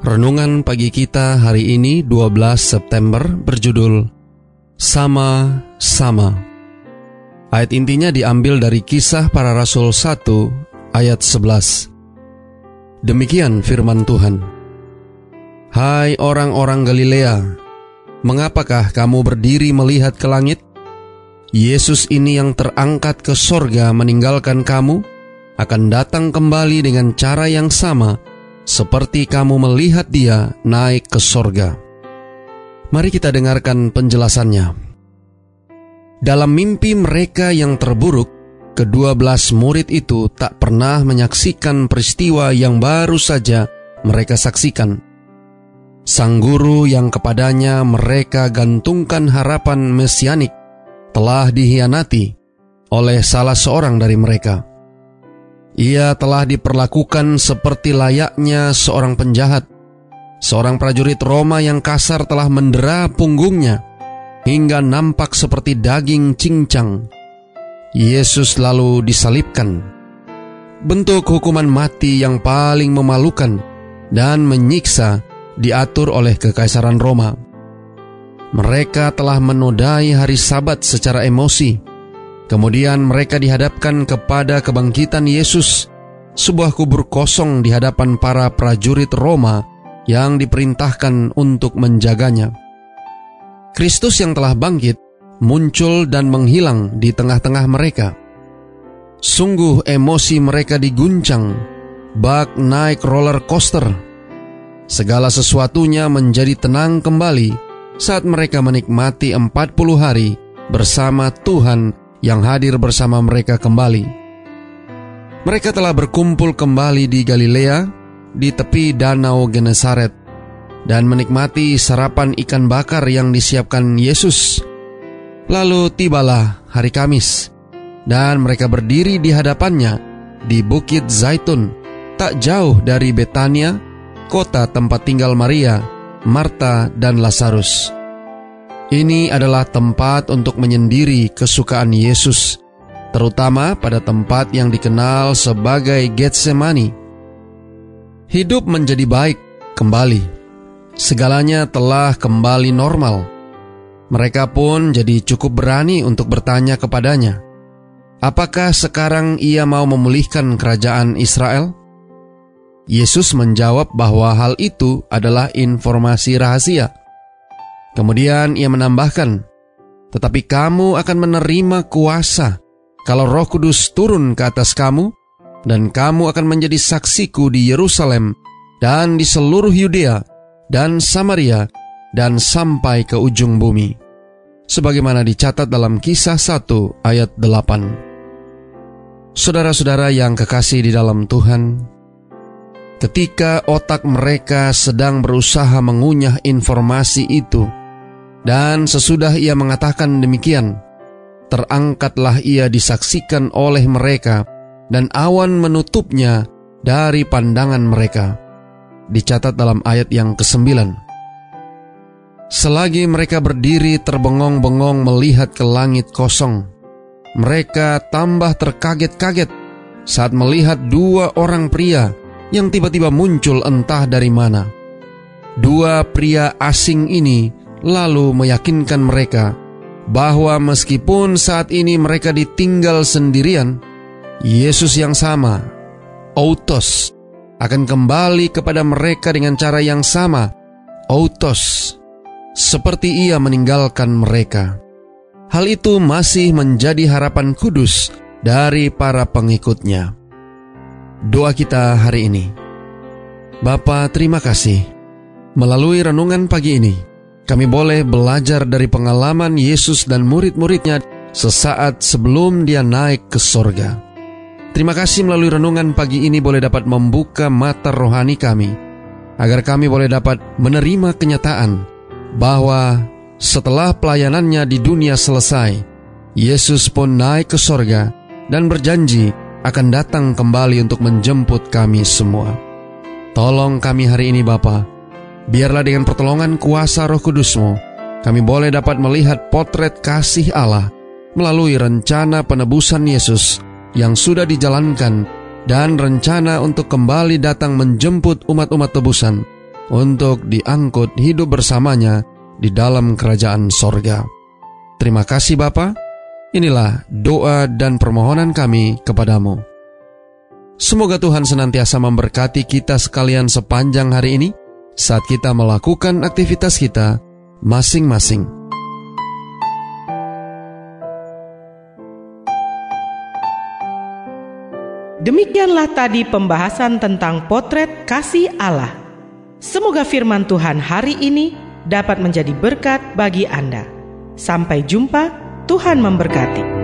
Renungan pagi kita hari ini 12 September berjudul Sama-sama. Ayat intinya diambil dari kisah para rasul 1 ayat 11. Demikian firman Tuhan. Hai orang-orang Galilea, mengapakah kamu berdiri melihat ke langit? Yesus ini yang terangkat ke sorga meninggalkan kamu, akan datang kembali dengan cara yang sama seperti kamu melihat dia naik ke sorga. Mari kita dengarkan penjelasannya. Dalam mimpi mereka yang terburuk, kedua belas murid itu tak pernah menyaksikan peristiwa yang baru saja mereka saksikan. Sang guru yang kepadanya mereka gantungkan harapan mesianik telah dihianati oleh salah seorang dari mereka. Ia telah diperlakukan seperti layaknya seorang penjahat. Seorang prajurit Roma yang kasar telah mendera punggungnya hingga nampak seperti daging cincang. Yesus lalu disalibkan. Bentuk hukuman mati yang paling memalukan dan menyiksa diatur oleh kekaisaran Roma. Mereka telah menodai hari Sabat secara emosi Kemudian mereka dihadapkan kepada kebangkitan Yesus, sebuah kubur kosong di hadapan para prajurit Roma yang diperintahkan untuk menjaganya. Kristus yang telah bangkit muncul dan menghilang di tengah-tengah mereka. Sungguh emosi mereka diguncang, bak naik roller coaster. Segala sesuatunya menjadi tenang kembali saat mereka menikmati 40 hari bersama Tuhan yang hadir bersama mereka kembali. Mereka telah berkumpul kembali di Galilea, di tepi Danau Genesaret, dan menikmati sarapan ikan bakar yang disiapkan Yesus. Lalu tibalah hari Kamis, dan mereka berdiri di hadapannya di Bukit Zaitun, tak jauh dari Betania, kota tempat tinggal Maria, Marta, dan Lazarus. Ini adalah tempat untuk menyendiri kesukaan Yesus, terutama pada tempat yang dikenal sebagai Getsemani. Hidup menjadi baik kembali. Segalanya telah kembali normal. Mereka pun jadi cukup berani untuk bertanya kepadanya, "Apakah sekarang ia mau memulihkan kerajaan Israel?" Yesus menjawab bahwa hal itu adalah informasi rahasia Kemudian ia menambahkan, "Tetapi kamu akan menerima kuasa kalau Roh Kudus turun ke atas kamu, dan kamu akan menjadi saksiku di Yerusalem dan di seluruh Yudea dan Samaria dan sampai ke ujung bumi." Sebagaimana dicatat dalam kisah 1 ayat 8. Saudara-saudara yang kekasih di dalam Tuhan, ketika otak mereka sedang berusaha mengunyah informasi itu, dan sesudah ia mengatakan demikian, terangkatlah ia disaksikan oleh mereka, dan awan menutupnya dari pandangan mereka. Dicatat dalam ayat yang ke-9. Selagi mereka berdiri terbengong-bengong melihat ke langit kosong, mereka tambah terkaget-kaget saat melihat dua orang pria yang tiba-tiba muncul entah dari mana. Dua pria asing ini lalu meyakinkan mereka bahwa meskipun saat ini mereka ditinggal sendirian, Yesus yang sama, Autos, akan kembali kepada mereka dengan cara yang sama, Autos, seperti ia meninggalkan mereka. Hal itu masih menjadi harapan kudus dari para pengikutnya. Doa kita hari ini. Bapa, terima kasih. Melalui renungan pagi ini, kami boleh belajar dari pengalaman Yesus dan murid-muridnya sesaat sebelum dia naik ke sorga. Terima kasih melalui renungan pagi ini boleh dapat membuka mata rohani kami, agar kami boleh dapat menerima kenyataan bahwa setelah pelayanannya di dunia selesai, Yesus pun naik ke sorga dan berjanji akan datang kembali untuk menjemput kami semua. Tolong kami hari ini Bapa, biarlah dengan pertolongan kuasa roh kudusmu, kami boleh dapat melihat potret kasih Allah melalui rencana penebusan Yesus yang sudah dijalankan dan rencana untuk kembali datang menjemput umat-umat tebusan untuk diangkut hidup bersamanya di dalam kerajaan sorga. Terima kasih Bapa. Inilah doa dan permohonan kami kepadamu. Semoga Tuhan senantiasa memberkati kita sekalian sepanjang hari ini saat kita melakukan aktivitas kita masing-masing. Demikianlah tadi pembahasan tentang potret kasih Allah. Semoga firman Tuhan hari ini dapat menjadi berkat bagi Anda. Sampai jumpa, Tuhan memberkati.